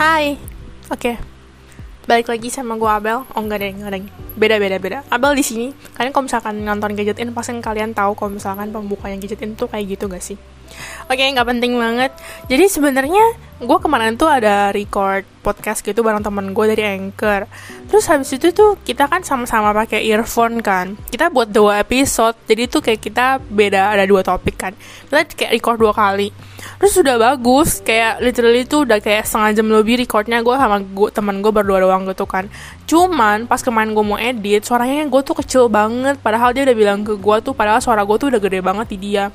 Hai, oke. Balik lagi sama gue Abel. Oh enggak deh, enggak deh. Beda beda beda. Abel di sini. Kalian kalau misalkan nonton Gadget In, pasti kalian tahu kalau misalkan pembukanya Gadget In tuh kayak gitu gak sih? Oke, nggak penting banget. Jadi sebenarnya gue kemarin tuh ada record podcast gitu bareng temen gue dari Anchor. Terus habis itu tuh kita kan sama-sama pakai earphone kan. Kita buat dua episode. Jadi tuh kayak kita beda ada dua topik kan. Kita kayak record dua kali terus udah bagus kayak literally tuh udah kayak setengah jam lebih recordnya gue sama gue teman gue berdua doang gitu kan. Cuman pas kemarin gue mau edit suaranya gue tuh kecil banget. Padahal dia udah bilang ke gue tuh padahal suara gue tuh udah gede banget di dia.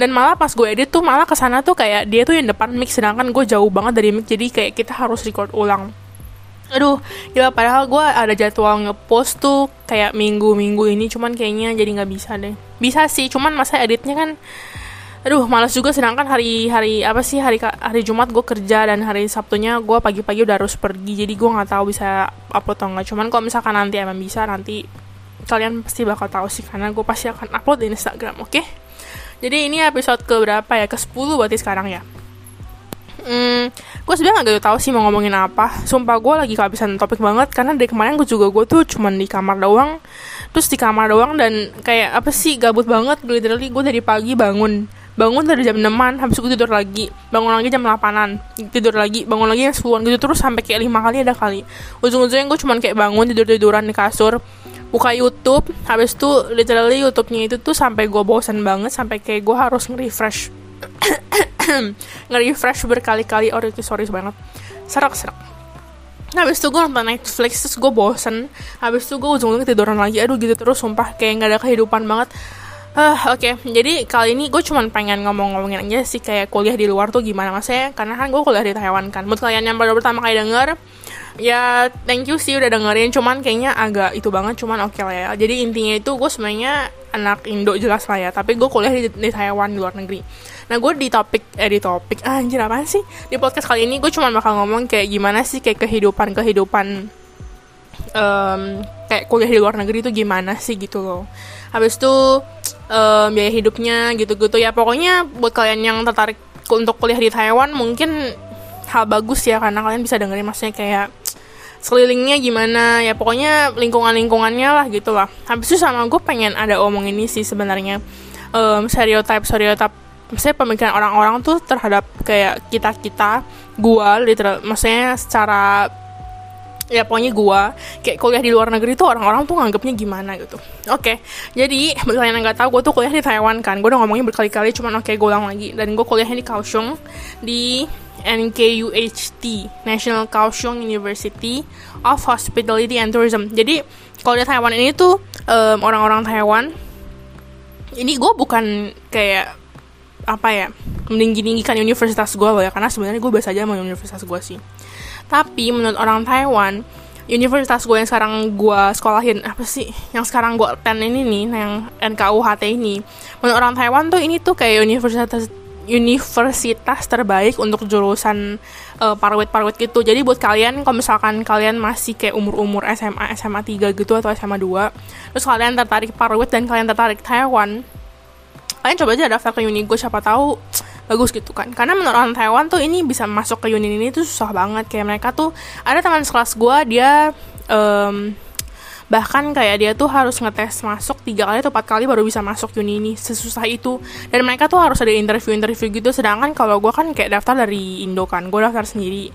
Dan malah pas gue edit tuh malah ke sana tuh kayak dia tuh yang depan mix sedangkan gue jauh banget dari mix jadi kayak kita harus record ulang. Aduh ya padahal gue ada jadwal ngepost tuh kayak minggu-minggu ini cuman kayaknya jadi nggak bisa deh. Bisa sih cuman masa editnya kan aduh malas juga sedangkan hari hari apa sih hari hari Jumat gue kerja dan hari Sabtunya gue pagi-pagi udah harus pergi jadi gue nggak tahu bisa upload atau nggak cuman kalau misalkan nanti emang bisa nanti kalian pasti bakal tahu sih karena gue pasti akan upload di Instagram oke okay? jadi ini episode ke berapa ya ke 10 berarti sekarang ya Hmm, gue sebenarnya gak tahu sih mau ngomongin apa. Sumpah gue lagi kehabisan topik banget karena dari kemarin gue juga gue tuh cuman di kamar doang, terus di kamar doang dan kayak apa sih gabut banget. Literally gue dari pagi bangun bangun dari jam 6 habis itu tidur lagi. Bangun lagi jam 8an tidur lagi. Bangun lagi jam 10 gitu terus sampai kayak lima kali ada kali. Ujung-ujungnya gue cuman kayak bangun tidur-tiduran di kasur. Buka YouTube habis itu literally YouTube-nya itu tuh sampai gue bosan banget sampai kayak gue harus nge-refresh. Nge-refresh berkali-kali. Oh sorry banget. Serak-serak habis itu gue nonton Netflix terus gue bosen. Habis itu gue ujung-ujungnya tiduran lagi. Aduh gitu terus sumpah. Kayak gak ada kehidupan banget Uh, Oke, okay. jadi kali ini gue cuma pengen ngomong-ngomongin aja sih kayak kuliah di luar tuh gimana maksudnya karena kan gue kuliah di Taiwan kan. Buat kalian yang baru pertama kali denger, ya thank you sih udah dengerin. Cuman kayaknya agak itu banget, cuman oke okay lah ya. Jadi intinya itu gue sebenarnya anak Indo jelas lah ya, tapi gue kuliah di, di Taiwan di luar negeri. Nah gue di topik eh di topik ah, anjir apa sih di podcast kali ini gue cuma bakal ngomong kayak gimana sih kayak kehidupan kehidupan um, kayak kuliah di luar negeri itu gimana sih gitu loh. Habis itu um, biaya hidupnya gitu-gitu. Ya pokoknya buat kalian yang tertarik untuk kuliah di Taiwan mungkin hal bagus ya karena kalian bisa dengerin maksudnya kayak sekelilingnya gimana. Ya pokoknya lingkungan-lingkungannya lah gitu lah. Habis itu sama gue pengen ada omong ini sih sebenarnya. Um, stereotype stereotype maksudnya pemikiran orang-orang tuh terhadap kayak kita kita gue literal maksudnya secara ya pokoknya gue kayak kuliah di luar negeri tuh orang-orang tuh nganggapnya gimana gitu. Oke okay, jadi buat kalian yang nggak tahu gue tuh kuliah di Taiwan kan. Gue udah ngomongin berkali-kali cuman oke okay, ulang lagi. Dan gue kuliahnya di Kaohsiung di NKUHT National Kaohsiung University of Hospitality and Tourism. Jadi kalau di Taiwan ini tuh um, orang-orang Taiwan ini gue bukan kayak apa ya meninggi-ninggikan universitas gue loh ya. Karena sebenarnya gue biasa aja sama universitas gue sih tapi menurut orang Taiwan universitas gue yang sekarang gue sekolahin apa sih yang sekarang gue ten ini nih yang NKUHT ini menurut orang Taiwan tuh ini tuh kayak universitas universitas terbaik untuk jurusan uh, parwit-parwit gitu. Jadi buat kalian kalau misalkan kalian masih kayak umur-umur SMA, SMA 3 gitu atau SMA 2, terus kalian tertarik parwit dan kalian tertarik Taiwan, kalian coba aja daftar ke uni gue siapa tahu bagus gitu kan. Karena menurut orang Taiwan tuh ini bisa masuk ke uni ini tuh susah banget. Kayak mereka tuh ada teman sekelas gue dia um, bahkan kayak dia tuh harus ngetes masuk tiga kali atau empat kali baru bisa masuk uni ini. Sesusah itu. Dan mereka tuh harus ada interview interview gitu. Sedangkan kalau gue kan kayak daftar dari Indo kan. Gue daftar sendiri.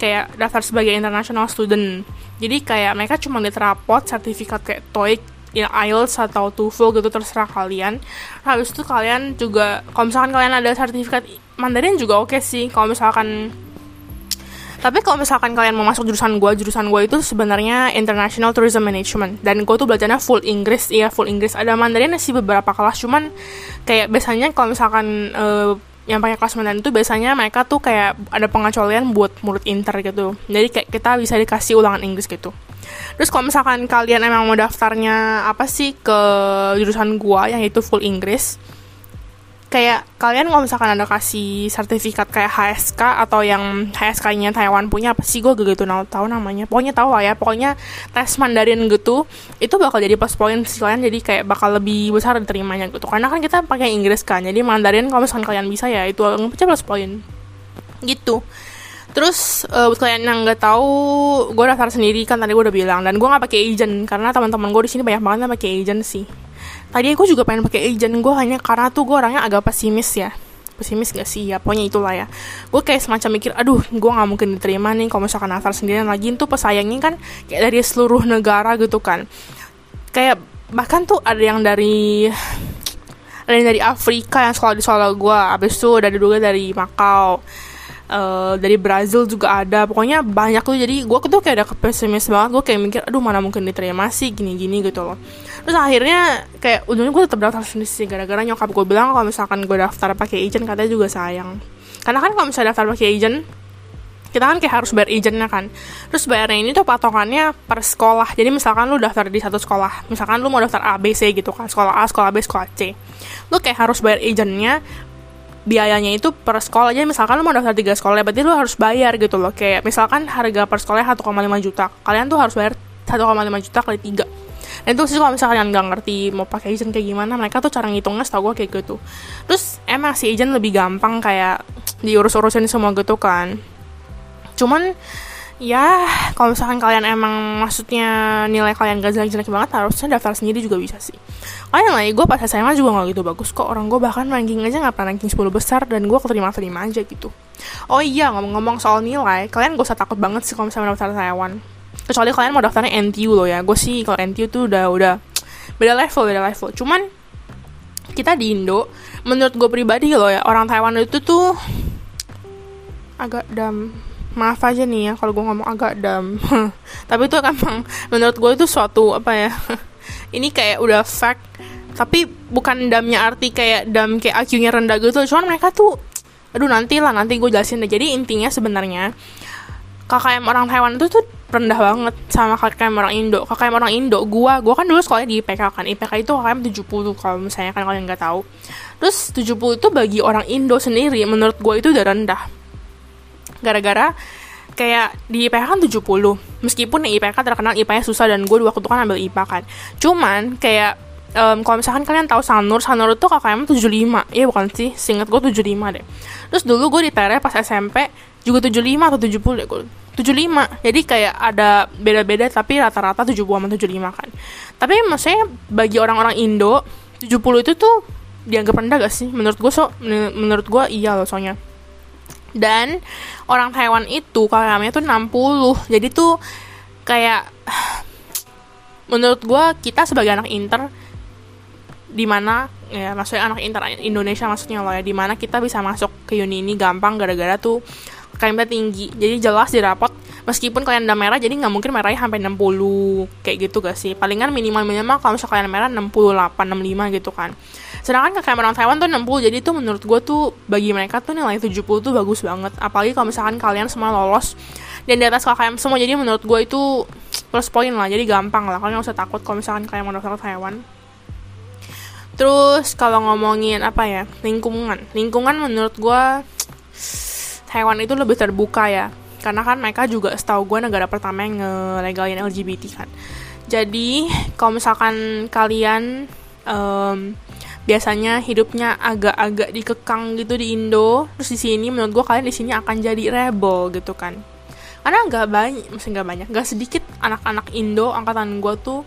Kayak daftar sebagai international student. Jadi kayak mereka cuma lihat rapot sertifikat kayak TOEIC ya IELTS atau TOEFL gitu terserah kalian habis itu kalian juga kalau misalkan kalian ada sertifikat Mandarin juga oke okay sih kalau misalkan tapi kalau misalkan kalian mau masuk jurusan gue, jurusan gue itu sebenarnya International Tourism Management dan gue tuh belajarnya full Inggris, iya full Inggris. Ada Mandarin sih beberapa kelas, cuman kayak biasanya kalau misalkan uh, yang pakai kelas Mandarin itu biasanya mereka tuh kayak ada pengecualian buat murid inter gitu. Jadi kayak kita bisa dikasih ulangan Inggris gitu. Terus kalau misalkan kalian emang mau daftarnya apa sih ke jurusan gua yang itu full Inggris, kayak kalian kalau misalkan ada kasih sertifikat kayak HSK atau yang HSK-nya Taiwan punya apa sih? Gue gitu tahu namanya. Pokoknya tahu lah ya. Pokoknya tes Mandarin gitu itu bakal jadi plus poin sih kalian. Jadi kayak bakal lebih besar diterimanya gitu karena kan kita pakai Inggris kan jadi Mandarin kalau misalkan kalian bisa ya itu ngepecah plus poin gitu. Terus uh, buat kalian yang nggak tahu, gue daftar sendiri kan tadi gue udah bilang. Dan gue nggak pakai agent karena teman-teman gue di sini banyak banget yang pakai agent sih. Tadi gue juga pengen pakai agent gue hanya karena tuh gue orangnya agak pesimis ya. Pesimis gak sih ya, pokoknya itulah ya. Gue kayak semacam mikir, aduh, gue nggak mungkin diterima nih kalau misalkan daftar sendirian lagi tuh pesayangnya kan kayak dari seluruh negara gitu kan. Kayak bahkan tuh ada yang dari ada yang dari Afrika yang sekolah di Solo gue, abis itu ada juga dari Makau uh, dari Brazil juga ada. Pokoknya banyak tuh. Jadi gue tuh kayak ada pesimis banget. Gue kayak mikir aduh mana mungkin diterima sih? Gini-gini gitu loh. Terus akhirnya kayak ujungnya gue tetap daftar sendiri sih gara-gara nyokap gue bilang kalau misalkan gue daftar pakai agent katanya juga sayang. Karena kan kalau misalnya daftar pakai agent kita kan kayak harus bayar agentnya kan. Terus bayarnya ini tuh patokannya per sekolah. Jadi misalkan lu daftar di satu sekolah misalkan lu mau daftar A B C gitu kan sekolah A sekolah B sekolah C. Lu kayak harus bayar agentnya biayanya itu per sekolah. Aja misalkan lu mau daftar tiga sekolah berarti lu harus bayar gitu loh. Kayak misalkan harga per sekolah 1,5 juta kalian tuh harus bayar 1,5 juta kali tiga. Dan itu sih kalau misalkan kalian nggak ngerti mau pakai agent kayak gimana mereka tuh cara ngitungnya setahu gue kayak gitu. Terus emang si agent lebih gampang kayak diurus-urusin semua gitu kan. Cuman ya kalau misalkan kalian emang maksudnya nilai kalian gak jelek-jelek banget harusnya daftar sendiri juga bisa sih. Kalian lah gue pas SMA juga gak gitu bagus kok. Orang gue bahkan ranking aja gak pernah ranking 10 besar dan gue keterima-terima aja gitu. Oh iya ngomong-ngomong soal nilai kalian gak usah takut banget sih kalau misalnya daftar Taiwan kecuali kalian mau daftarnya NTU loh ya. Gue sih kalau NTU tuh udah udah beda level beda level. Cuman kita di Indo menurut gue pribadi loh ya orang Taiwan itu tuh agak dam maaf aja nih ya kalau gue ngomong agak dam tapi itu emang menurut gue itu suatu apa ya ini kayak udah fact. Tapi bukan damnya arti kayak dam kayak IQ-nya rendah gitu. Cuman mereka tuh aduh nanti lah nanti gue jelasin deh. Jadi intinya sebenarnya KKM orang Taiwan itu tuh rendah banget sama KKM orang Indo. KKM orang Indo gue gue kan dulu sekolahnya di IPK kan. IPK itu KKM 70 kalau misalnya kan kalian nggak tahu. Terus 70 itu bagi orang Indo sendiri menurut gue itu udah rendah gara-gara kayak di IPK kan 70 meskipun nih IPK terkenal IPA susah dan gue waktu itu kan ambil IPA kan. Cuman kayak um, kalau misalkan kalian tahu Sanur Sanur itu KKM 75 iya bukan sih singkat gue 75 deh. Terus dulu gue di TR pas SMP juga 75 atau 70 deh gue 75 jadi kayak ada beda-beda tapi rata-rata 70 sama 75 kan. Tapi maksudnya bagi orang-orang Indo 70 itu tuh dianggap rendah gak sih? Menurut gue so menurut gue iya loh soalnya dan orang Taiwan itu KKM-nya tuh 60 jadi tuh kayak menurut gue kita sebagai anak inter di mana ya maksudnya anak inter Indonesia maksudnya loh ya di mana kita bisa masuk ke uni ini gampang gara-gara tuh KMP tinggi. Jadi jelas di rapot meskipun kalian udah merah jadi nggak mungkin merahnya sampai 60 kayak gitu gak sih? Palingan minimal minimal kalau misalnya kalian merah 68 65 gitu kan. Sedangkan KKM orang Taiwan tuh 60 jadi tuh menurut gue tuh bagi mereka tuh nilai 70 tuh bagus banget. Apalagi kalau misalkan kalian semua lolos dan di atas KKM semua jadi menurut gue itu plus poin lah. Jadi gampang lah. Kalian gak usah takut kalau misalkan kalian mau daftar ke Taiwan. Terus kalau ngomongin apa ya? Lingkungan. Lingkungan menurut gue Taiwan itu lebih terbuka ya. Karena kan mereka juga setahu gue negara pertama yang ngelegalin LGBT kan. Jadi kalau misalkan kalian um, biasanya hidupnya agak-agak dikekang gitu di Indo terus di sini menurut gue kalian di sini akan jadi rebel gitu kan. Karena nggak banyak masih nggak banyak nggak sedikit anak-anak Indo angkatan gue tuh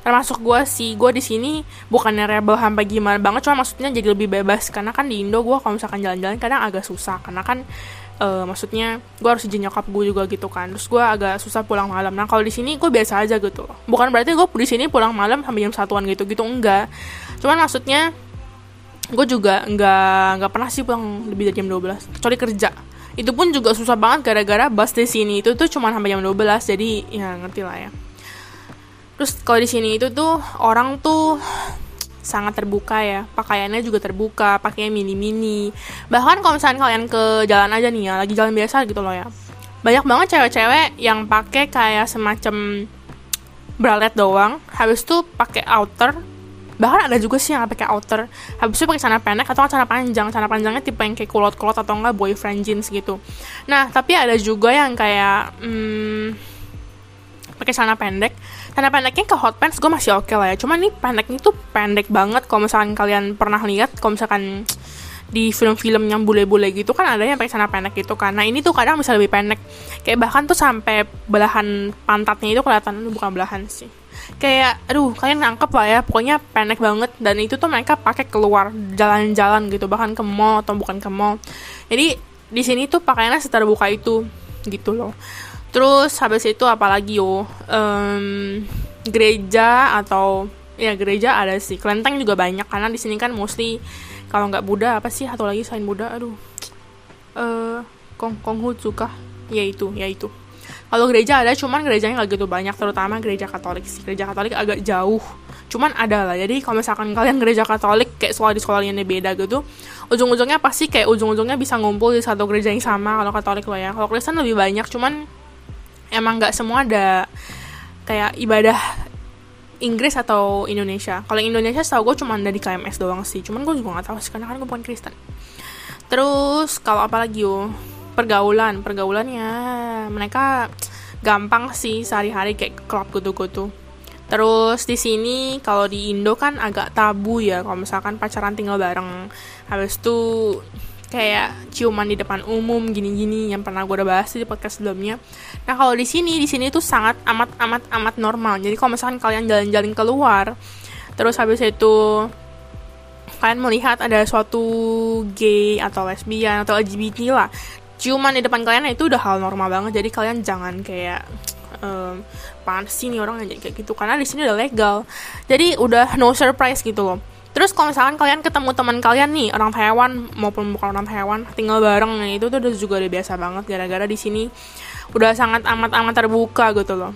termasuk gue sih. Gue di sini bukannya rebel sampai gimana banget cuma maksudnya jadi lebih bebas. Karena kan di Indo gue kalau misalkan jalan-jalan kadang agak susah. Karena kan uh, maksudnya gue harus izin nyokap gue juga gitu kan. Terus gue agak susah pulang malam. Nah kalau di sini gue biasa aja gitu. Bukan berarti gue di sini pulang malam sampai jam satuan gitu gitu enggak. Cuman maksudnya gue juga nggak nggak pernah sih pulang lebih dari jam 12 kecuali kerja. Itu pun juga susah banget gara-gara bus di sini. Itu tuh cuma sampai jam 12 jadi ya ngerti lah ya terus kalau di sini itu tuh orang tuh sangat terbuka ya. Pakaiannya juga terbuka pakainya mini mini bahkan kalau misalnya kalian ke jalan aja nih ya lagi jalan biasa gitu loh ya. Banyak banget cewek-cewek yang pakai kayak semacam bralette doang. Habis tuh pakai outer. Bahkan ada juga sih yang pakai outer. Habis itu pakai celana pendek atau celana panjang. Celana panjangnya tipe yang kayak kulot-kulot atau enggak boyfriend jeans gitu. Nah tapi ada juga yang kayak hmm, pakai celana pendek celana pendeknya ke hot pants gue masih oke okay lah ya. Cuman nih pendeknya tuh pendek banget. Kalau misalkan kalian pernah lihat kalau misalkan di film-film yang bule-bule gitu kan ada yang pakai celana pendek gitu karena ini tuh kadang bisa lebih pendek. Kayak bahkan tuh sampai belahan pantatnya itu kelihatan bukan belahan sih. Kayak aduh kalian nangkep lah ya. Pokoknya pendek banget. Dan itu tuh mereka pakai keluar jalan-jalan gitu. Bahkan ke mall atau bukan ke mall. Jadi di sini tuh pakaiannya seterbuka itu gitu loh terus habis itu apalagi yo? Um, gereja atau ya gereja ada sih. Kelenteng juga banyak karena di sini kan mostly kalau nggak Buddha apa sih? Atau lagi selain Buddha aduh. Eh uh, Kong kah? Ya itu ya itu. Kalau gereja ada cuman gerejanya nggak gitu banyak terutama gereja Katolik sih. Gereja Katolik agak jauh. Cuman ada lah. Jadi kalau misalkan kalian gereja Katolik kayak sekolah di sekolah yang beda gitu ujung-ujungnya pasti kayak ujung-ujungnya bisa ngumpul di satu gereja yang sama kalau Katolik lo ya. Kalau Kristen lebih banyak cuman emang nggak semua ada kayak ibadah Inggris atau Indonesia. Kalau Indonesia setahu gue cuma ada di KMS doang sih. Cuman gue juga nggak tahu sih karena kan gue bukan Kristen. Terus kalau apa lagi yo? Pergaulan. Pergaulannya mereka gampang sih sehari-hari kayak klub gitu-gitu Terus di sini kalau di Indo kan agak tabu ya. Kalau misalkan pacaran tinggal bareng. Habis itu kayak ciuman di depan umum gini-gini yang pernah gue udah bahas di podcast sebelumnya. Nah kalau di sini di sini tuh sangat amat amat amat normal. Jadi kalau misalkan kalian jalan-jalan keluar, terus habis itu kalian melihat ada suatu gay atau lesbian atau LGBT lah, ciuman di depan kalian nah itu udah hal normal banget. Jadi kalian jangan kayak um, panas sih nih orang aja kayak gitu karena di sini udah legal jadi udah no surprise gitu loh terus kalau misalkan kalian ketemu teman kalian nih orang Taiwan maupun bukan orang Taiwan tinggal bareng nah itu tuh juga udah biasa banget gara-gara di sini udah sangat amat amat terbuka gitu loh.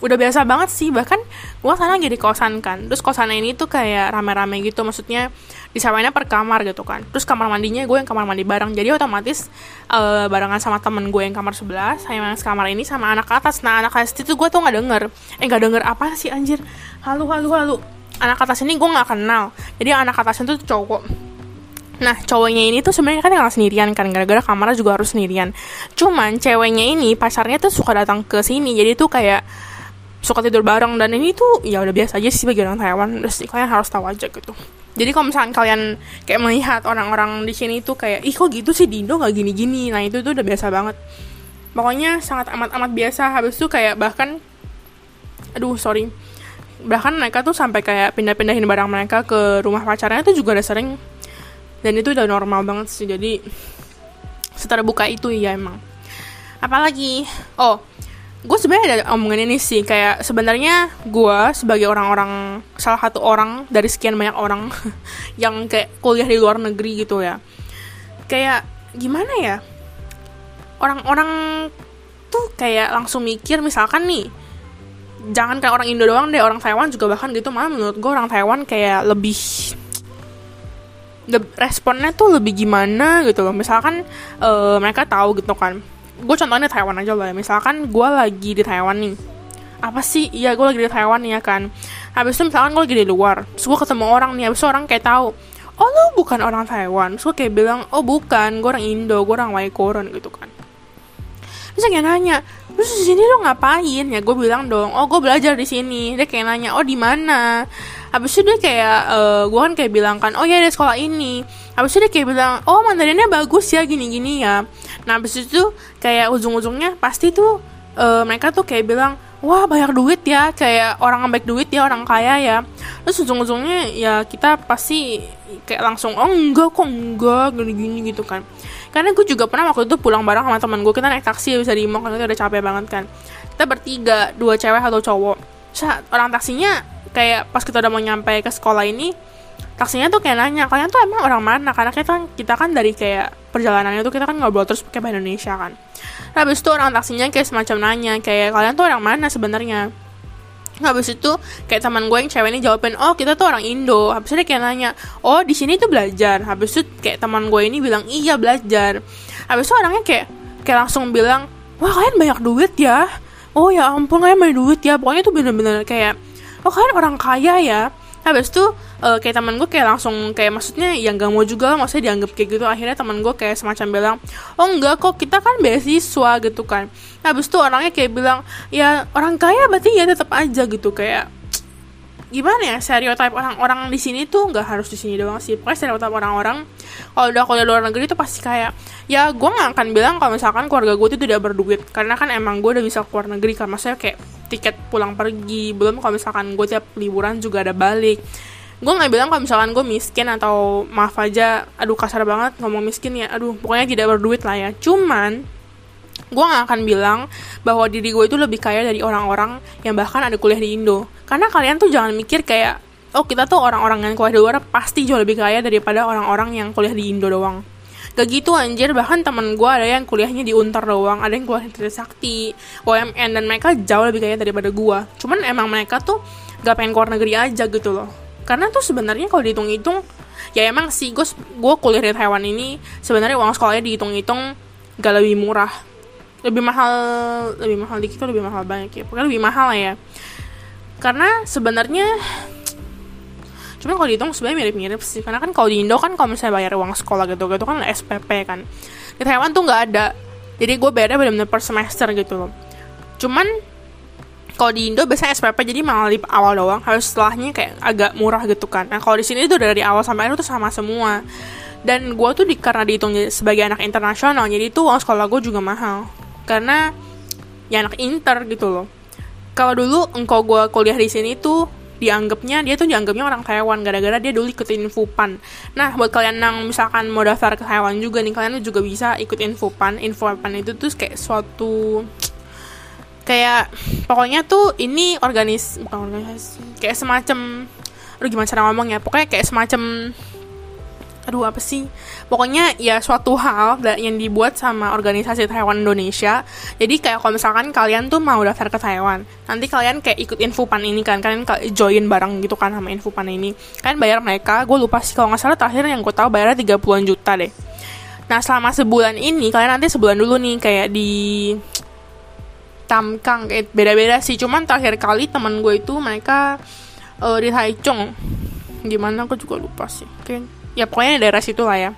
Udah biasa banget sih bahkan gue sana jadi kosan kan. Terus kosan ini tuh kayak rame-rame gitu maksudnya disewanya per kamar gitu kan. Terus kamar mandinya gue yang kamar mandi bareng. Jadi otomatis uh, barengan sama temen gue yang kamar sebelah saya yang kamar ini sama anak atas. Nah anak atas itu gue tuh nggak denger. Eh nggak denger apa sih anjir? Halu halu halu anak atas ini gue nggak kenal. Jadi anak atasnya tuh cowok. Nah cowoknya ini tuh sebenarnya kan tinggal sendirian kan gara-gara kamarnya juga harus sendirian. Cuman ceweknya ini pacarnya tuh suka datang ke sini jadi tuh kayak suka tidur bareng. Dan ini tuh ya udah biasa aja sih bagi orang Taiwan terus kalian harus tahu aja gitu. Jadi kalau misalnya kalian kayak melihat orang-orang di sini tuh kayak ih kok gitu sih? Di Indo nggak gini-gini? Nah itu tuh udah biasa banget. Pokoknya sangat amat-amat biasa. Habis itu kayak bahkan aduh sorry bahkan mereka tuh sampai kayak pindah-pindahin barang mereka ke rumah pacarnya tuh juga udah sering. Dan itu udah normal banget sih jadi seterbuka itu ya emang. Apalagi oh gue sebenarnya ada omongan ini sih kayak sebenarnya gue sebagai orang-orang salah satu orang dari sekian banyak orang yang kayak kuliah di luar negeri gitu ya. Kayak gimana ya? Orang-orang tuh kayak langsung mikir misalkan nih jangan kayak orang Indo doang deh orang Taiwan juga bahkan gitu. Malah menurut gue orang Taiwan kayak lebih responnya tuh lebih gimana gitu loh. Misalkan uh, mereka tahu gitu kan. Gue contohnya Taiwan aja lah ya. Misalkan gue lagi di Taiwan nih. Apa sih? Iya gue lagi di Taiwan ya kan. Habis itu misalkan gue lagi di luar. Terus gue ketemu orang nih. Habis itu orang kayak tahu oh lo bukan orang Taiwan. Terus gue kayak bilang oh bukan. Gue orang Indo. Gue orang Waikoran gitu kan terus kayak nanya terus di sini lo ngapain? Ya gue bilang dong oh gue belajar di sini. Dia kayak nanya oh di mana? Habis itu dia kayak uh, eh, gue kan kayak bilang kan oh ya di sekolah ini. Habis itu dia kayak bilang oh mandarinnya bagus ya gini gini ya. Nah habis itu kayak ujung-ujungnya pasti tuh uh, mereka tuh kayak bilang wah banyak duit ya kayak orang baik duit ya orang kaya ya. Terus ujung-ujungnya ya kita pasti kayak langsung oh enggak kok enggak gini-gini gitu kan karena gue juga pernah waktu itu pulang bareng sama teman gue kita naik taksi bisa di mall kan kita udah capek banget kan. Kita bertiga dua cewek atau cowok. Saat orang taksinya kayak pas kita udah mau nyampe ke sekolah ini taksinya tuh kayak nanya kalian tuh emang orang mana? Karena kita kan kita kan dari kayak perjalanannya tuh kita kan ngobrol terus pakai bahasa Indonesia kan. Nah, habis itu orang taksinya kayak semacam nanya kayak kalian tuh orang mana sebenarnya habis itu kayak teman gue yang cewek ini jawabin oh kita tuh orang Indo. Habis itu kayak nanya oh di sini tuh belajar? Habis itu kayak teman gue ini bilang iya belajar. Habis itu orangnya kayak kayak langsung bilang wah kalian banyak duit ya? Oh ya ampun kalian banyak duit ya. Pokoknya tuh bener-bener kayak oh kalian orang kaya ya habis itu uh, kayak teman gue kayak langsung kayak maksudnya yang gak mau juga maksudnya dianggap kayak gitu. Akhirnya teman gue kayak semacam bilang oh enggak kok kita kan beasiswa gitu kan. Habis itu orangnya kayak bilang ya orang kaya berarti ya tetap aja gitu kayak gimana ya stereotip orang-orang di sini tuh nggak harus di sini doang sih. Pokoknya stereotip orang-orang kalau udah kuliah luar negeri tuh pasti kayak ya gue nggak akan bilang kalau misalkan keluarga gue tuh tidak berduit. Karena kan emang gue udah bisa keluar negeri kan maksudnya kayak tiket pulang pergi. Belum kalau misalkan gue tiap liburan juga ada balik. Gue nggak bilang kalau misalkan gue miskin atau maaf aja aduh kasar banget ngomong miskin ya. Aduh pokoknya tidak berduit lah ya. Cuman gue gak akan bilang bahwa diri gue itu lebih kaya dari orang-orang yang bahkan ada kuliah di Indo. Karena kalian tuh jangan mikir kayak, oh kita tuh orang-orang yang kuliah di luar pasti jauh lebih kaya daripada orang-orang yang kuliah di Indo doang. Gak gitu anjir, bahkan temen gue ada yang kuliahnya di Untar doang, ada yang kuliah di Sakti, OMN, dan mereka jauh lebih kaya daripada gue. Cuman emang mereka tuh gak pengen keluar negeri aja gitu loh. Karena tuh sebenarnya kalau dihitung-hitung, ya emang sih gue gue kuliah di Taiwan ini sebenarnya uang sekolahnya dihitung-hitung gak lebih murah lebih mahal lebih mahal dikit lebih mahal banyak ya. Pokoknya lebih mahal lah ya. Karena sebenarnya cuma kalau dihitung sebenarnya mirip-mirip sih. Karena kan kalau di Indo kan kalau misalnya bayar uang sekolah gitu gitu kan SPP kan. Di Taiwan tuh nggak ada. Jadi gue bayarnya benar-benar per semester gitu loh. Cuman kalau di Indo biasanya SPP jadi malah di awal doang. Harus setelahnya kayak agak murah gitu kan. Nah kalau di sini itu dari awal sampai akhir tuh sama semua. Dan gue tuh di, karena dihitung sebagai anak internasional jadi itu uang sekolah gue juga mahal karena ya anak inter gitu loh kalau dulu engkau gue kuliah di sini tuh dianggapnya dia tuh dianggapnya orang Taiwan gara-gara dia dulu ikutin Infopan. Nah, buat kalian yang misalkan mau daftar ke Taiwan juga nih, kalian juga bisa ikut Infopan. Infopan itu tuh kayak suatu kayak pokoknya tuh ini organis bukan organisasi kayak semacam aduh gimana cara ngomongnya pokoknya kayak semacam aduh apa sih pokoknya ya suatu hal yang dibuat sama organisasi Taiwan Indonesia. Jadi kayak kalau misalkan kalian tuh mau daftar ke Taiwan nanti kalian kayak ikut infopan ini kan kalian join bareng gitu kan sama infopan ini. Kalian bayar mereka gue lupa sih kalau nggak salah terakhir yang gue tahu bayarnya 30 juta deh. Nah selama sebulan ini kalian nanti sebulan dulu nih kayak di Tamkang kayak beda-beda sih. Cuman terakhir kali temen gue itu mereka uh, di Taichung. Gimana aku juga lupa sih kayak ya pokoknya daerah situ lah ya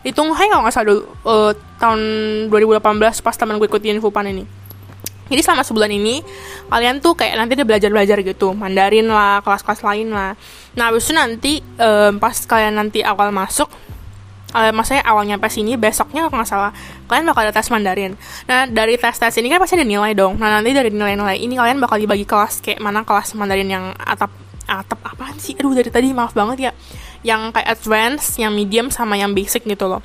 di Tunghai kalau nggak salah dulu uh, tahun 2018 pas teman gue ikutin Fupan ini. Jadi selama sebulan ini kalian tuh kayak nanti udah belajar-belajar gitu Mandarin lah kelas-kelas lain lah. Nah habis itu nanti um, pas kalian nanti awal masuk uh, maksudnya awalnya pas sini besoknya kalau nggak salah kalian bakal ada tes Mandarin. Nah dari tes tes ini kan pasti ada nilai dong. Nah nanti dari nilai-nilai ini kalian bakal dibagi kelas kayak mana kelas Mandarin yang atap atap apaan sih? Aduh dari tadi maaf banget ya yang kayak advance, yang medium sama yang basic gitu loh.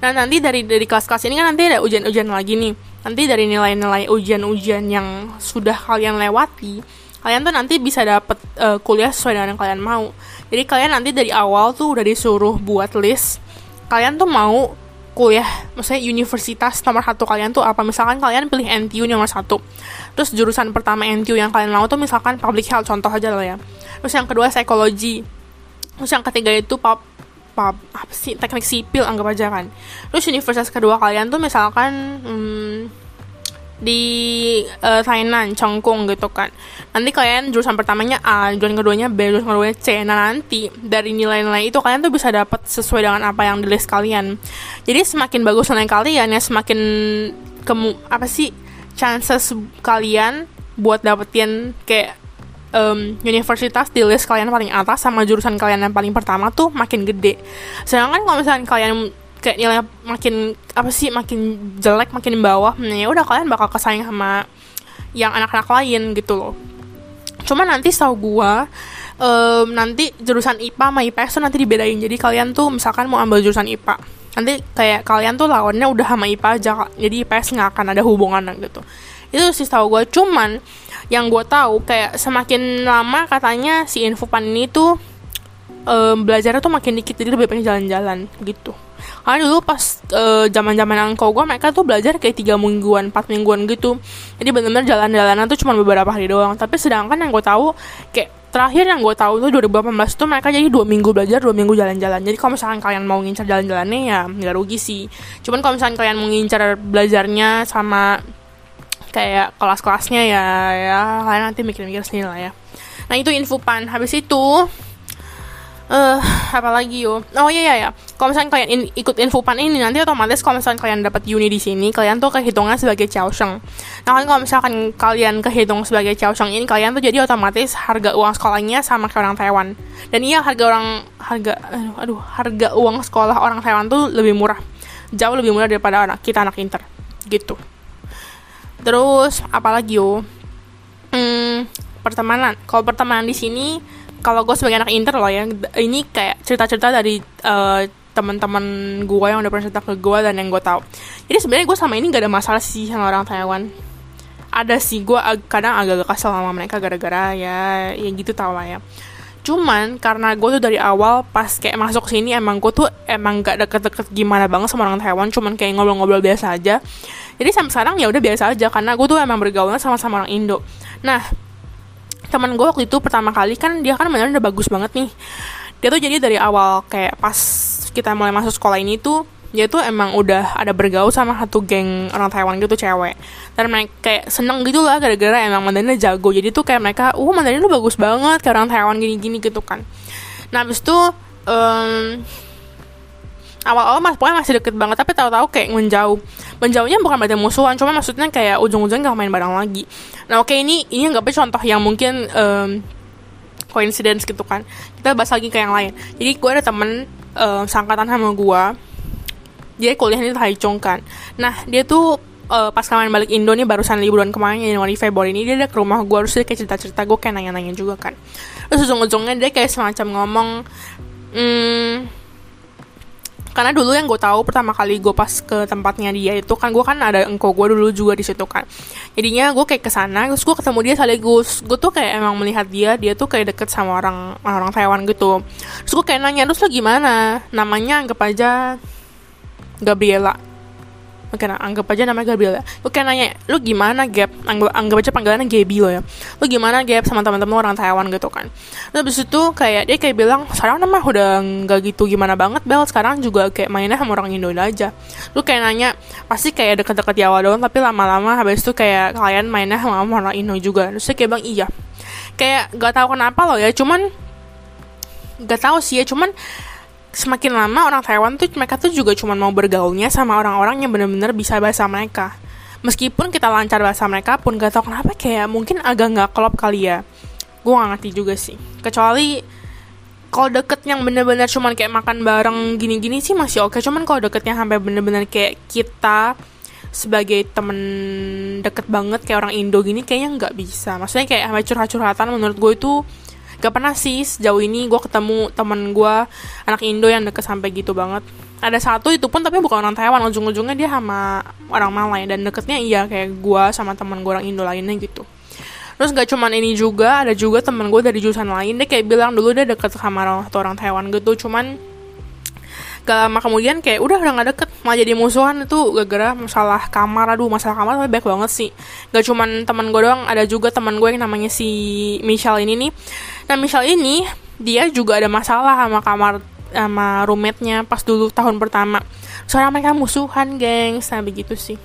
Nah nanti dari dari kelas-kelas ini kan nanti ada ujian-ujian lagi nih. Nanti dari nilai-nilai ujian-ujian yang sudah kalian lewati, kalian tuh nanti bisa dapet uh, kuliah sesuai dengan yang kalian mau. Jadi kalian nanti dari awal tuh udah disuruh buat list. Kalian tuh mau kuliah, maksudnya universitas nomor satu kalian tuh apa? Misalkan kalian pilih NTU nomor satu, terus jurusan pertama NTU yang kalian mau tuh misalkan public health contoh aja lah ya. Terus yang kedua psikologi, terus yang ketiga itu pop pop apa sih teknik sipil anggap aja kan terus universitas kedua kalian tuh misalkan hmm, di uh, Thailand, Chongqing gitu kan. Nanti kalian jurusan pertamanya A, jurusan keduanya B, jurusan keduanya C. Nah nanti dari nilai-nilai itu kalian tuh bisa dapat sesuai dengan apa yang di list kalian. Jadi semakin bagus nilai kalian ya semakin kemu apa sih chances kalian buat dapetin kayak um, universitas di list kalian paling atas sama jurusan kalian yang paling pertama tuh makin gede. Sedangkan kalau misalnya kalian kayak nilai makin apa sih makin jelek makin bawah, nah ya udah kalian bakal kesaing sama yang anak-anak lain gitu loh. Cuma nanti tau gua um, nanti jurusan IPA sama IPS tuh nanti dibedain. Jadi kalian tuh misalkan mau ambil jurusan IPA, nanti kayak kalian tuh lawannya udah sama IPA aja, jadi IPS nggak akan ada hubungan gitu. Itu sih tau gue. Cuman yang gue tahu kayak semakin lama katanya si infopan ini tuh um, belajarnya tuh makin dikit jadi lebih pengen jalan-jalan gitu. Karena dulu pas zaman zaman uh, angkau gue mereka tuh belajar kayak tiga mingguan empat mingguan gitu. Jadi benar-benar jalan-jalanan tuh cuma beberapa hari doang. Tapi sedangkan yang gue tahu kayak terakhir yang gue tahu tuh 2018 tuh mereka jadi dua minggu belajar dua minggu jalan-jalan. Jadi kalau misalkan kalian mau ngincar jalan-jalannya ya nggak rugi sih. Cuman kalau misalkan kalian mau ngincar belajarnya sama kayak kelas-kelasnya ya ya kalian nanti mikir-mikir sendiri lah ya. Nah itu infopan habis itu eh apalagi yo? Oh iya iya ya kalau misalnya kalian in, ikut infopan ini nanti otomatis kalau misalnya kalian dapat uni di sini kalian tuh kehitungnya sebagai Chaosheng nah kan kalau misalkan kalian kehitung sebagai Chaosheng ini kalian tuh jadi otomatis harga uang sekolahnya sama kayak orang Taiwan. Dan iya harga orang harga aduh, aduh harga uang sekolah orang Taiwan tuh lebih murah. Jauh lebih murah daripada anak kita anak inter. Gitu terus apalagi yo? Hmm, pertemanan. Kalau pertemanan di sini kalau gue sebagai anak inter loh ya ini kayak cerita-cerita dari uh, teman-teman gue yang udah pernah cerita ke gue dan yang gue tahu. Jadi sebenarnya gue sama ini gak ada masalah sih sama orang Taiwan. Ada sih gue kadang agak-agak kesel sama mereka gara-gara ya yang gitu tau lah ya cuman karena gue tuh dari awal pas kayak masuk sini emang gue tuh emang gak deket-deket gimana banget sama orang Taiwan cuman kayak ngobrol-ngobrol biasa aja. Jadi sampai sekarang ya udah biasa aja karena gue tuh emang bergaulnya sama-sama orang Indo. Nah teman gue waktu itu pertama kali kan dia kan beneran udah bagus banget nih. Dia tuh jadi dari awal kayak pas kita mulai masuk sekolah ini tuh dia tuh emang udah ada bergaul sama satu geng orang Taiwan gitu cewek. Dan mereka kayak seneng gitu lah gara-gara emang Mandarinnya jago. Jadi tuh kayak mereka uh Mandarin lu bagus banget kayak orang Taiwan gini-gini gitu kan. Nah abis itu um, awal-awal mas pokoknya masih deket banget. Tapi tahu-tahu kayak menjauh. Menjauhnya bukan berarti musuhan cuma maksudnya kayak ujung-ujungnya gak main bareng lagi. Nah oke okay, ini ini nggak contoh yang mungkin um, coincidence gitu kan. Kita bahas lagi ke yang lain. Jadi gue ada temen um, sangkatan sama gue dia kuliah di Taichung kan. Nah dia tuh uh, pas kemarin balik Indo nih barusan liburan kemarin Januari Februari ini dia ada ke rumah gue harus dia kayak cerita-cerita gue kayak nanya-nanya juga kan. Terus ujung-ujungnya dia kayak semacam ngomong hmm, karena dulu yang gue tahu pertama kali gue pas ke tempatnya dia itu kan gue kan ada engkau gue dulu juga di situ kan. Jadinya gue kayak ke sana terus gue ketemu dia sekaligus. Gue tuh kayak emang melihat dia dia tuh kayak deket sama orang orang Taiwan gitu. Terus gue kayak nanya terus lo gimana? Namanya anggap aja Gabriela Oke, nah, anggap aja namanya Gabriel ya. Lu kayak nanya, lu gimana Gap? Anggap, anggap aja panggilannya Gaby lo ya. Lu gimana Gap sama teman-teman orang Taiwan gitu kan. Terus habis itu kayak dia kayak bilang, sekarang nama udah nggak gitu gimana banget Bel. Sekarang juga kayak mainnya sama orang Indo aja. Lu kayak nanya, pasti kayak deket-deket di awal doang, tapi lama-lama habis itu kayak kalian mainnya sama orang Indo juga. Terus dia kayak bilang, iya. Kayak gak tahu kenapa loh ya, cuman gak tahu sih ya, cuman semakin lama orang Taiwan tuh mereka tuh juga cuma mau bergaulnya sama orang-orang yang benar-benar bisa bahasa mereka. Meskipun kita lancar bahasa mereka pun gak tau kenapa kayak mungkin agak nggak klop kali ya. Gue gak ngerti juga sih. Kecuali kalau deket yang bener-bener cuman kayak makan bareng gini-gini sih masih oke. Cuman kalau deketnya sampai bener-bener kayak kita sebagai temen deket banget kayak orang Indo gini kayaknya nggak bisa. Maksudnya kayak sampai curhat-curhatan menurut gue itu gak pernah sih sejauh ini gue ketemu temen gue anak Indo yang deket sampai gitu banget. Ada satu itu pun tapi bukan orang Taiwan ujung-ujungnya dia sama orang Malay dan deketnya iya kayak gue sama teman gue orang Indo lainnya gitu. Terus gak cuman ini juga ada juga temen gue dari jurusan lain dia kayak bilang dulu dia deket sama orang, orang Taiwan gitu cuman gak lama kemudian kayak udah udah gak deket. Malah jadi musuhan itu gara-gara masalah kamar. Aduh masalah kamar tapi baik banget sih. Gak cuman teman gue doang ada juga teman gue yang namanya si Michelle ini nih. Nah Michelle ini dia juga ada masalah sama kamar sama roommate-nya pas dulu tahun pertama. Soalnya mereka musuhan gengs. Nah begitu sih.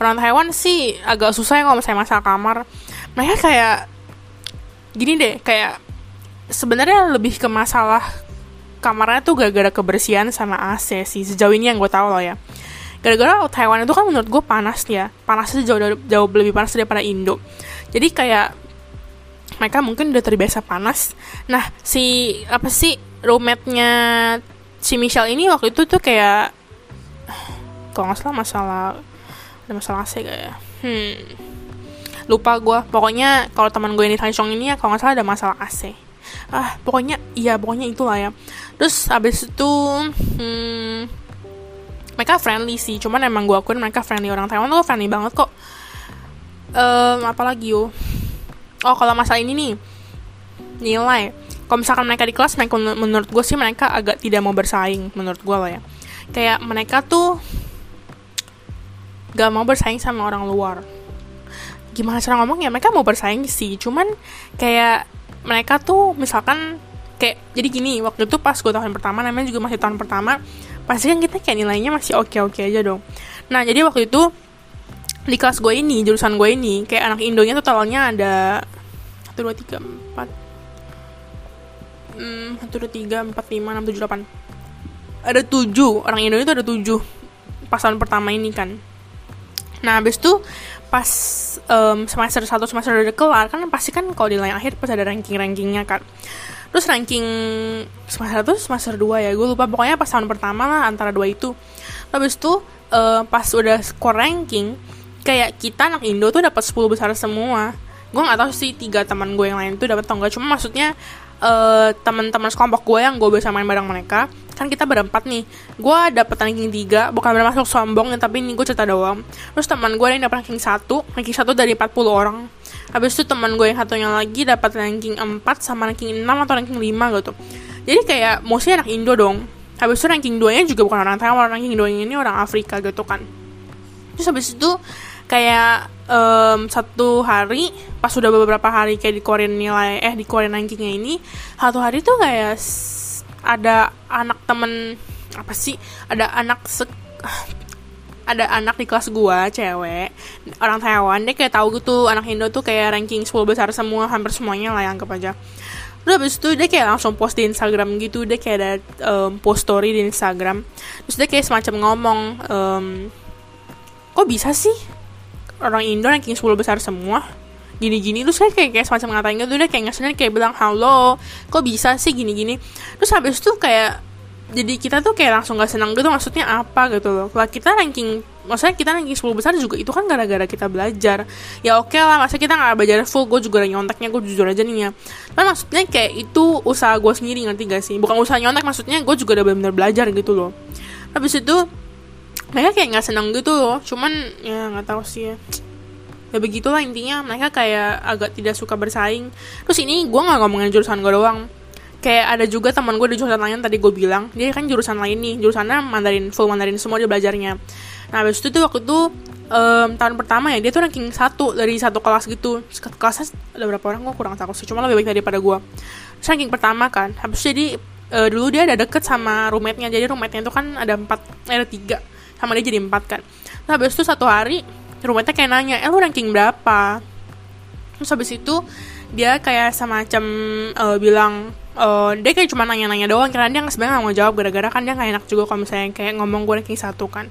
Orang Taiwan sih agak susah ya kalau misalnya masalah kamar. Mereka kayak gini deh kayak sebenarnya lebih ke masalah kamarnya tuh gara-gara kebersihan sama AC sih. Sejauh ini yang gue tahu loh ya. Gara-gara Taiwan itu kan menurut gue panas ya. Panasnya jauh jauh lebih panas daripada Indo. Jadi kayak mereka mungkin udah terbiasa panas. Nah si apa sih roommate-nya si Michelle ini waktu itu tuh kayak kalau nggak salah masalah ada masalah AC gak ya? Hmm. Lupa gue pokoknya kalau teman gue ini Taichung ini ya kalau nggak salah ada masalah AC ah pokoknya iya pokoknya itulah ya. Terus habis itu hmm, mereka friendly sih cuman emang gue akuin mereka friendly. Orang Taiwan tuh friendly banget kok. Um, apalagi yo? Oh kalau masalah ini nih nilai. Kalau misalkan mereka di kelas mereka menurut gue sih mereka agak tidak mau bersaing menurut gue lah ya. Kayak mereka tuh gak mau bersaing sama orang luar. Gimana cara ngomong ya mereka mau bersaing sih cuman kayak mereka tuh misalkan kayak jadi gini waktu itu pas gue tahun pertama namanya juga masih tahun pertama pasti kan kita kayak nilainya masih oke oke aja dong. Nah jadi waktu itu di kelas gue ini jurusan gue ini kayak anak Indonya totalnya ada satu dua tiga empat hmm, satu dua tiga empat lima enam tujuh delapan. Ada tujuh orang Indo itu ada tujuh pas tahun pertama ini kan. Nah habis itu pas um, semester satu semester udah kelar kan pasti kan kalau di layang akhir pas ada ranking rankingnya kan. Terus ranking semester satu semester dua ya gue lupa. Pokoknya pas tahun pertama lah antara dua itu. Habis itu uh, pas udah score ranking kayak kita anak Indo tuh dapat 10 besar semua. Gue nggak tahu sih tiga teman gue yang lain tuh dapat atau enggak cuma maksudnya uh, teman-teman sekelompok gue yang gue bisa main bareng mereka kan kita berempat nih. Gue dapet ranking 3 bukan bermaksud sombong tapi ini gue cerita doang. Terus teman gue yang dapet ranking 1 ranking 1 dari 40 orang. Habis itu teman gue yang satunya lagi dapat ranking 4 sama ranking 6 atau ranking 5 gitu. Jadi kayak mostly anak Indo dong. Habis itu ranking 2 nya juga bukan orang Taiwan ranking 2 nya ini orang Afrika gitu kan. Terus habis itu kayak um, satu hari pas sudah beberapa hari kayak di Korean nilai eh di Korean rankingnya ini satu hari tuh kayak ada anak temen apa sih ada anak se ada anak di kelas gua cewek orang Taiwan dia kayak tahu gitu anak Indo tuh kayak ranking 10 besar semua hampir semuanya lah yang anggap aja. Terus habis itu dia kayak langsung post di Instagram gitu Dia kayak ada um, post story di Instagram. Terus dia kayak semacam ngomong um, Kok bisa sih orang Indo ranking 10 besar semua gini-gini. Terus kayak kayak, kayak semacam ngatain gitu udah kayak ngasihnya kayak bilang halo kok bisa sih gini-gini? Terus habis itu kayak jadi kita tuh kayak langsung gak senang gitu maksudnya apa gitu loh. Kalau kita ranking maksudnya kita ranking 10 besar juga itu kan gara-gara kita belajar. Ya oke okay lah masa kita nggak belajar full? Gue juga nyonteknya gue jujur aja nih ya. Tapi maksudnya kayak itu usaha gue sendiri ngerti gak sih? Bukan usaha nyontek maksudnya gue juga udah benar-benar belajar gitu loh. Habis itu mereka kayak nggak senang gitu loh. Cuman ya nggak tahu sih ya. Ya begitulah intinya. Mereka kayak agak tidak suka bersaing. Terus ini gue nggak ngomongin jurusan gue doang. Kayak ada juga teman gue di jurusan lain tadi gue bilang. Dia kan jurusan lain nih. Jurusannya Mandarin full Mandarin semua dia belajarnya. Nah habis itu tuh waktu itu um, tahun pertama ya dia tuh ranking satu dari satu kelas gitu. Kelasnya ada berapa orang? Gue kurang tahu sih. Cuma lebih baik daripada gue terus ranking pertama kan. Habis jadi uh, dulu dia ada deket sama roommate-nya. Jadi roommate-nya itu kan ada empat eh, ada tiga sama dia jadi empat kan. Nah habis itu satu hari roommate kayak nanya eh lu ranking berapa? Terus habis itu dia kayak semacam uh, bilang uh, dia kayak cuma nanya-nanya doang karena dia sebenarnya nggak mau jawab gara-gara kan dia nggak enak juga kalau misalnya kayak ngomong gue ranking satu kan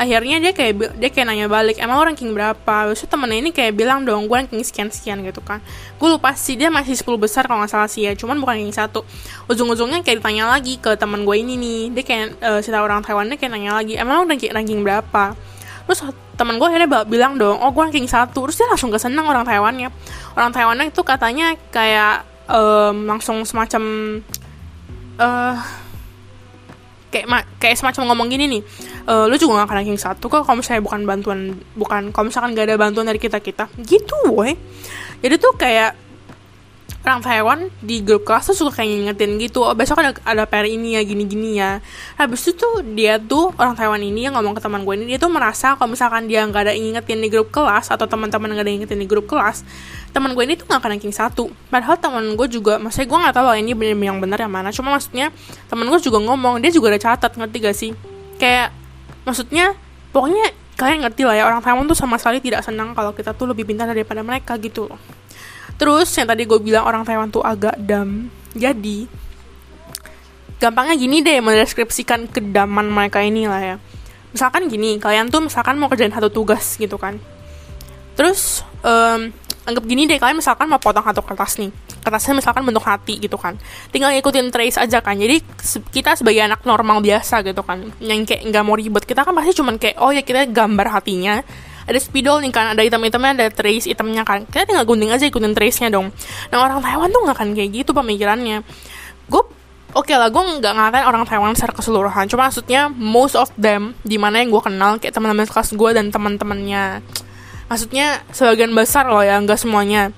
akhirnya dia kayak dia kayak nanya balik emang lo ranking berapa? Terus temennya ini kayak bilang dong gue ranking sekian sekian gitu kan. Gue lupa sih dia masih 10 besar kalau nggak salah sih ya cuman bukan ranking satu. Ujung-ujungnya kayak ditanya lagi ke teman gue ini nih dia kayak uh, si orang Taiwan dia kayak nanya lagi emang lo ranking ranking berapa? Terus teman gue akhirnya bilang dong oh gue ranking satu. Terus dia langsung kesenang orang Taiwannya. Orang Taiwannya itu katanya kayak um, langsung semacam uh, kayak kayak semacam ngomong gini nih uh, lu juga gak akan ranking satu kok kalau misalnya bukan bantuan bukan kalau misalkan gak ada bantuan dari kita kita gitu woi jadi tuh kayak orang Taiwan di grup kelas tuh suka kayak ngingetin gitu oh besok ada ada PR ini ya gini gini ya. Habis itu tuh dia tuh orang Taiwan ini yang ngomong ke teman gue ini dia tuh merasa kalau misalkan dia nggak ada ingetin di grup kelas atau teman-teman nggak ada ingetin di grup kelas teman gue ini tuh nggak akan ranking satu. Padahal teman gue juga maksudnya gue nggak tahu loh ini bener yang benar yang mana cuma maksudnya teman gue juga ngomong dia juga ada catat ngerti gak sih? Kayak maksudnya pokoknya kalian ngerti lah ya orang Taiwan tuh sama sekali tidak senang kalau kita tuh lebih pintar daripada mereka gitu loh Terus yang tadi gue bilang orang Taiwan tuh agak dam. Jadi gampangnya gini deh mendeskripsikan kedaman mereka ini lah ya. Misalkan gini, kalian tuh misalkan mau kerjain satu tugas gitu kan. Terus um, anggap gini deh kalian misalkan mau potong satu kertas nih kertasnya misalkan bentuk hati gitu kan tinggal ikutin trace aja kan jadi kita sebagai anak normal biasa gitu kan yang kayak nggak mau ribet kita kan pasti cuman kayak oh ya kita gambar hatinya ada spidol nih kan ada item-itemnya ada trace itemnya kan. Kita tinggal gunting aja ikutin trace-nya dong. Nah orang Taiwan tuh nggak akan kayak gitu pemikirannya. Gue oke okay lah gue nggak ngatain orang Taiwan secara keseluruhan. Cuma maksudnya most of them di mana yang gue kenal kayak teman-teman kelas gue dan teman-temannya. Maksudnya sebagian besar loh ya nggak semuanya.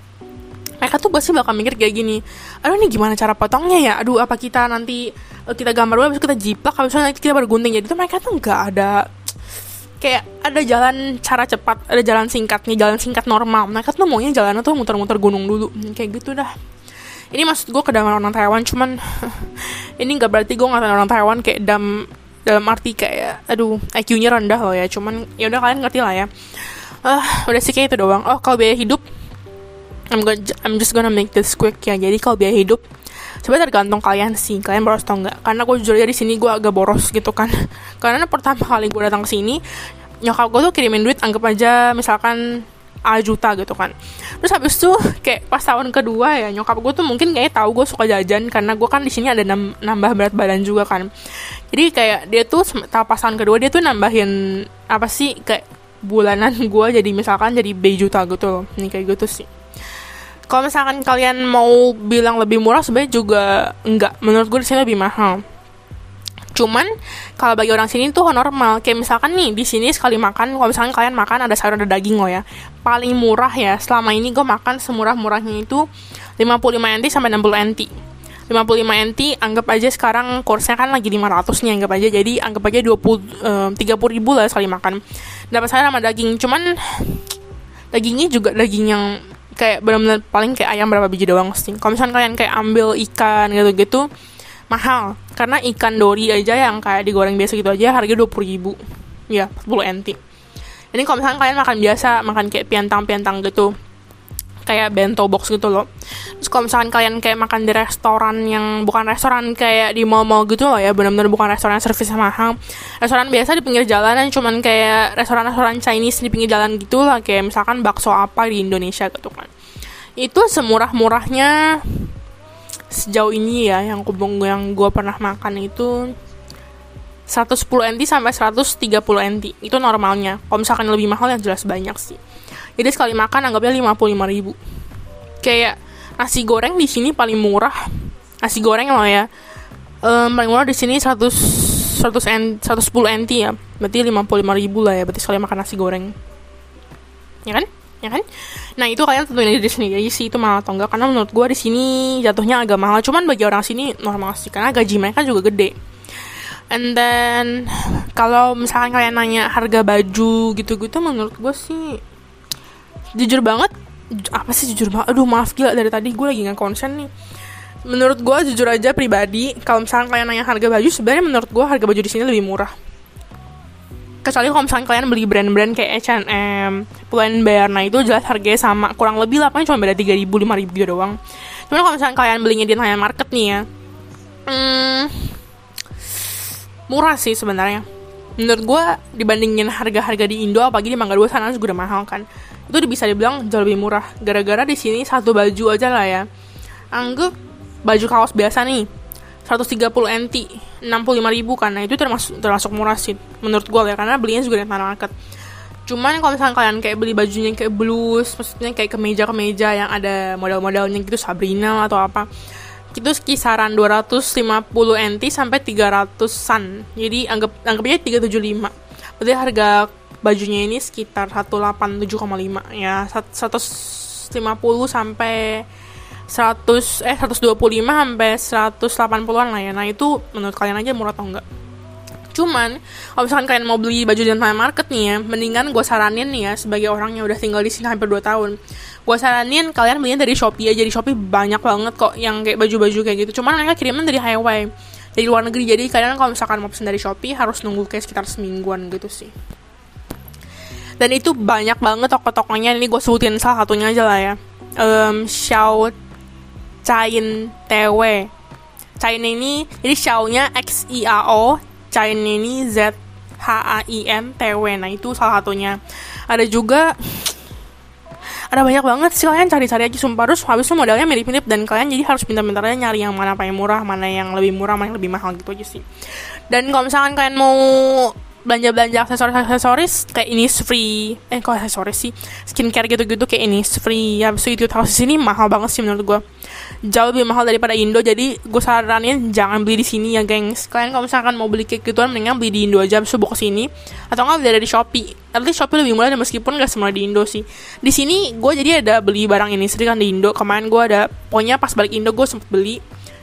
Mereka tuh pasti bakal mikir kayak gini aduh ini gimana cara potongnya ya? Aduh apa kita nanti eh, kita gambar dulu habis kita jiplak habis itu kita baru gunting. Jadi tuh mereka tuh nggak ada kayak ada jalan cara cepat ada jalan singkatnya jalan singkat normal. Mereka tuh maunya jalannya tuh muter-muter gunung dulu. Hmm, kayak gitu dah. Ini maksud gue kedaman orang Taiwan cuman ini nggak berarti gue ngatain orang Taiwan kayak dam dalam arti kayak aduh IQ-nya rendah loh ya. Cuman ya udah kalian ngerti lah ya. Uh, udah sih kayak itu doang. Oh kalau biaya hidup I'm, gonna, I'm just gonna make this quick ya. Jadi kalau biaya hidup sebenarnya tergantung kalian sih. Kalian boros atau enggak? Karena gue jujur di sini gue agak boros gitu kan. Karena pertama kali gue datang ke sini nyokap gue tuh kirimin duit anggap aja misalkan A juta gitu kan. Terus habis itu kayak pas tahun kedua ya nyokap gue tuh mungkin kayak tahu gue suka jajan karena gue kan di sini ada nambah berat badan juga kan. Jadi kayak dia tuh pas tahun kedua dia tuh nambahin apa sih kayak bulanan gue jadi misalkan jadi B juta gitu loh. Nih kayak gitu sih kalau misalkan kalian mau bilang lebih murah sebenarnya juga enggak menurut gue di sini lebih mahal Cuman kalau bagi orang sini tuh normal. Kayak misalkan nih di sini sekali makan, kalau misalkan kalian makan ada sayur ada daging loh ya. Paling murah ya. Selama ini gue makan semurah-murahnya itu 55 NT sampai 60 NT. 55 NT anggap aja sekarang kursnya kan lagi 500 nih anggap aja jadi anggap aja 20 um, 30 ribu lah sekali makan dapat sayur sama daging cuman dagingnya juga daging yang kayak benar-benar paling kayak ayam berapa biji doang sih. Kalau misalkan kalian kayak ambil ikan gitu-gitu mahal. Karena ikan dori aja yang kayak digoreng biasa gitu aja harganya 20 ribu. Ya 10 NT ini kalau misalnya kalian makan biasa makan kayak piantang-piantang gitu kayak bento box gitu loh. Terus kalau misalkan kalian kayak makan di restoran yang bukan restoran kayak di mall-mall gitu loh ya benar-benar bukan restoran servisnya mahal. Restoran biasa di pinggir jalan cuman kayak restoran-restoran Chinese di pinggir jalan gitu lah kayak misalkan bakso apa di Indonesia gitu kan. Itu semurah-murahnya sejauh ini ya yang kubung yang gue pernah makan itu 110 NT sampai 130 NT itu normalnya. Kalau misalkan lebih mahal yang jelas banyak sih jadi sekali makan anggapnya 55 ribu. Kayak nasi goreng di sini paling murah. Nasi goreng loh ya um, paling murah di sini 100 100 N, 110 NT ya. Berarti 55 ribu lah ya berarti sekali makan nasi goreng. Ya kan? Ya kan? Nah itu kalian tentuin diri sendiri sih itu mahal atau enggak karena menurut gue di sini jatuhnya agak mahal. Cuman bagi orang sini normal sih karena gaji mereka juga gede. And then kalau misalkan kalian nanya harga baju gitu-gitu menurut gue sih jujur banget apa sih jujur banget aduh maaf gila dari tadi gue lagi nggak konsen nih menurut gue jujur aja pribadi kalau misalkan kalian nanya harga baju sebenarnya menurut gue harga baju di sini lebih murah kecuali kalau misalnya kalian beli brand-brand kayak H&M, Pull&Bear, nah itu jelas harganya sama, kurang lebih lah, paling cuma beda 3000 5000 doang. Cuman kalau misalnya kalian belinya di Thailand Market nih ya, hmm, murah sih sebenarnya. Menurut gue dibandingin harga-harga di Indo, apalagi di Mangga Dua sana juga udah mahal kan. Itu bisa dibilang jauh lebih murah. Gara-gara di sini satu baju aja lah ya. Anggap baju kaos biasa nih, 130 NT 65 ribu kan. Nah itu termasuk termasuk murah sih menurut gue ya karena belinya juga di market. Cuman kalau misalnya kalian kayak beli bajunya kayak blues maksudnya kayak kemeja kemeja yang ada model-modelnya gitu Sabrina atau apa itu kisaran 250 NT sampai 300-an jadi anggap anggapnya 375 berarti harga bajunya ini sekitar 187,5 ya 150 sampai 100 eh 125 sampai 180-an lah ya. Nah, itu menurut kalian aja murah atau enggak? Cuman, kalau misalkan kalian mau beli baju di market nih ya, mendingan gue saranin nih ya, sebagai orang yang udah tinggal di sini hampir 2 tahun. Gue saranin kalian belinya dari Shopee aja, di Shopee banyak banget kok yang kayak baju-baju kayak gitu. Cuman mereka kiriman dari highway, dari luar negeri. Jadi kalian kalau misalkan mau pesen dari Shopee harus nunggu kayak sekitar semingguan gitu sih. Dan itu banyak banget toko-tokonya, ini gue sebutin salah satunya aja lah ya. Um, Xiao Cain TW. Cain ini jadi Xiao-nya X I A O, Cain ini Z H A I N T W. Nah, itu salah satunya. Ada juga ada banyak banget sih kalian cari-cari aja sumpah terus habis itu modelnya mirip-mirip dan kalian jadi harus pintar-pintar aja nyari yang mana paling murah mana yang lebih murah mana yang lebih mahal gitu aja sih dan kalau misalkan kalian mau belanja-belanja aksesoris-aksesoris kayak ini free. Eh kok aksesoris sih? Skincare gitu-gitu kayak ini free. Ya so itu tahu sini mahal banget sih menurut gue jauh lebih mahal daripada Indo jadi gue saranin jangan beli di sini ya gengs. Kalian kalau misalkan mau beli kayak gituan mendingan beli di Indo aja. So bawa ke sini. Atau nggak beli dari Shopee. Tapi Shopee lebih murah dan meskipun gak semua di Indo sih. Di sini gue jadi ada beli barang ini sering kan di Indo. Kemarin gue ada pokoknya pas balik Indo gue sempet beli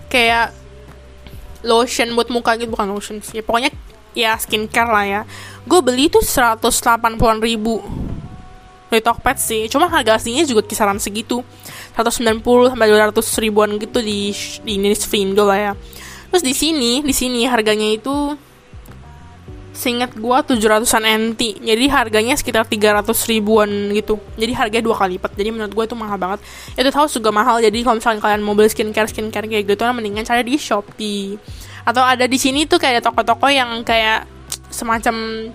kayak lotion buat muka gitu. Bukan lotion sih ya, pokoknya ya skincare lah ya. Gue beli tuh 180 ribu. Dari Tokped sih. Cuma harga aslinya juga kisaran segitu. 190 sampai 200 ribuan gitu di di Innisfree Indo lah ya. Terus di sini di sini harganya itu seingat gua 700an NT jadi harganya sekitar 300 ribuan gitu. Jadi harganya dua kali lipat. Jadi menurut gua itu mahal banget. Itu tahu juga mahal. Jadi kalau misalnya kalian mau beli skincare skincare kayak gitu mendingan cari di Shopee atau ada di sini tuh kayak toko-toko yang kayak semacam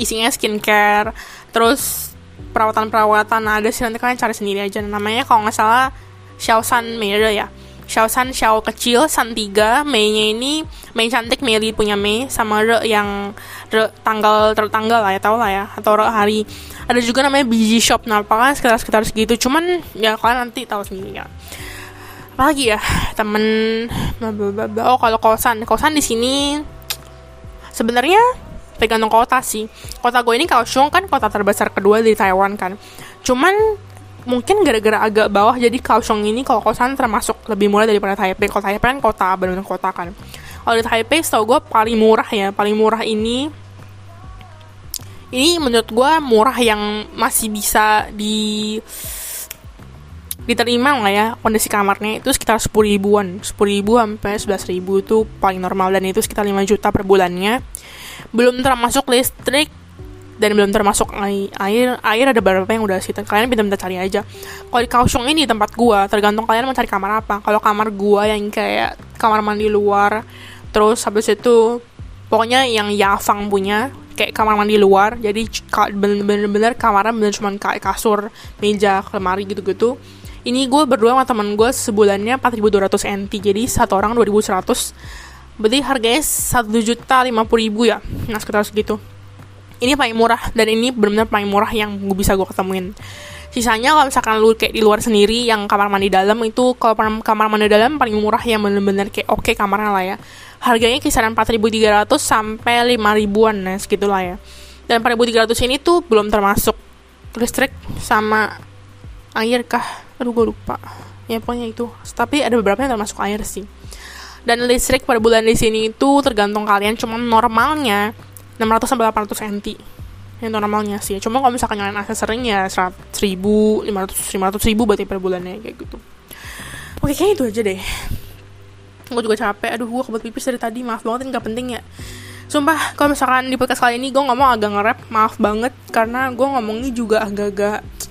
isinya skincare terus perawatan-perawatan nah, ada sih nanti kalian cari sendiri aja. Namanya kalau nggak salah Xiaosan Mirror ya. Xiao San Xiao kecil San 3 Mei-nya ini Mei cantik Mei punya Mei sama Re yang Re tanggal tertanggal lah ya tau lah ya atau Re hari. Ada juga namanya biji shop nah kan sekitar sekitar segitu. Cuman ya kalian nanti tahu sendiri ya apalagi ya temen oh kalau kosan kosan di sini sebenarnya tergantung kota sih. Kota gue ini Kaohsiung kan kota terbesar kedua di Taiwan kan. Cuman mungkin gara-gara agak bawah jadi Kaohsiung ini kalau kosan termasuk lebih murah daripada Taipei. Kalau Taipei kan kota benar-benar kota kan. Kalau di Taipei tau gue paling murah ya paling murah ini ini menurut gue murah yang masih bisa di diterima lah ya kondisi kamarnya itu sekitar 10 ribuan. 10 ribu sampai 11 ribu itu paling normal dan itu sekitar 5 juta per bulannya. Belum termasuk listrik dan belum termasuk air air ada beberapa yang udah sih kalian minta cari aja. Kalau di Kaohsiung ini tempat gua tergantung kalian mau cari kamar apa. Kalau kamar gua yang kayak kamar mandi luar terus habis itu pokoknya yang Yafang punya kayak kamar mandi luar. Jadi bener-bener kamarnya bener cuma kayak kasur meja lemari gitu-gitu ini gue berdua sama temen gue sebulannya 4200 NT jadi satu orang 2100 berarti harganya satu juta lima puluh ribu ya? Nah sekitar segitu. Ini paling murah dan ini benar-benar paling murah yang gue bisa gue ketemuin. Sisanya kalau misalkan lu kayak di luar sendiri yang kamar mandi dalam itu kalau kamar mandi dalam paling murah yang bener-bener kayak oke okay kamarnya lah ya. Harganya kisaran 4.300 sampai 5.000an nah segitulah ya. Dan 4.300 ini tuh belum termasuk listrik sama air kah aduh gue lupa. Ya pokoknya itu. Tapi ada beberapa yang termasuk air sih. Dan listrik per bulan di sini itu tergantung kalian cuman normalnya 600 sampai 800 NT yang normalnya sih. Cuma kalau misalkan nyalain AC sering ya 100 ribu 500 500 ribu berarti per bulannya kayak gitu. Oke kayaknya itu aja deh. Gue juga capek. Aduh gue kebetulan pipis dari tadi. Maaf banget ini gak penting ya. Sumpah, kalau misalkan di podcast kali ini gue ngomong agak nge-rap, maaf banget. Karena gue ngomongnya juga agak-agak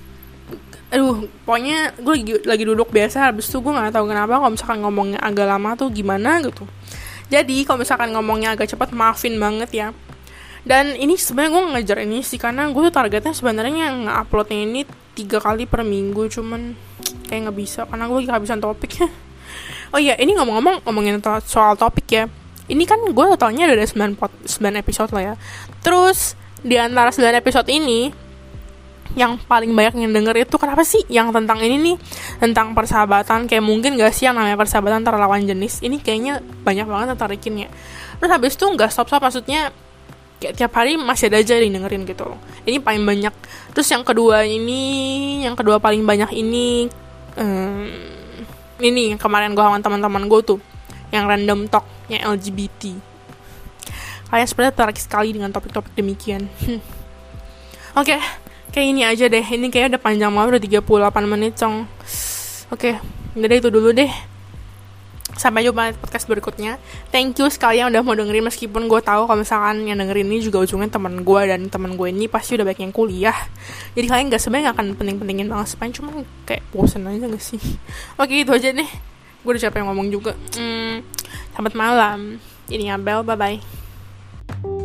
aduh pokoknya gue lagi, lagi duduk biasa habis itu gue nggak tahu kenapa kalau misalkan ngomongnya agak lama tuh gimana gitu. Jadi kalau misalkan ngomongnya agak cepat maafin banget ya. Dan ini sebenarnya gue ngejar ini sih karena gue tuh targetnya sebenarnya nge-uploadnya ini tiga kali per minggu cuman kayak nggak bisa karena gue lagi kehabisan topik. Oh iya ini ngomong-ngomong ngomongin soal topik ya. Ini kan gue totalnya ada 9, pot, 9 episode lah ya. Terus di antara 9 episode ini yang paling banyak yang denger itu kenapa sih yang tentang ini nih? Tentang persahabatan kayak mungkin gak sih yang namanya persahabatan antara jenis? Ini kayaknya banyak banget tertarikinnya terus habis itu nggak stop stop maksudnya kayak tiap hari masih ada aja yang dengerin gitu loh. Ini paling banyak. Terus yang kedua ini yang kedua paling banyak ini um, ini yang kemarin gue sama teman-teman gue tuh yang random talk yang LGBT kalian sebenarnya tertarik sekali dengan topik-topik demikian. Oke okay, kayak ini aja deh ini kayak udah panjang banget udah 38 menit cong. Oke okay, udah itu dulu deh. Sampai jumpa di podcast berikutnya. Thank you sekali yang udah mau dengerin meskipun gue tahu kalau misalkan yang dengerin ini juga ujungnya teman gue dan teman gue ini pasti udah banyak yang kuliah. Jadi kalian gak sebenarnya gak akan penting-pentingin banget sepanjang cuma kayak bosen aja gak sih? Oke itu aja deh. Gue udah capek ngomong juga. Hmm, selamat malam. Ini Abel bye bye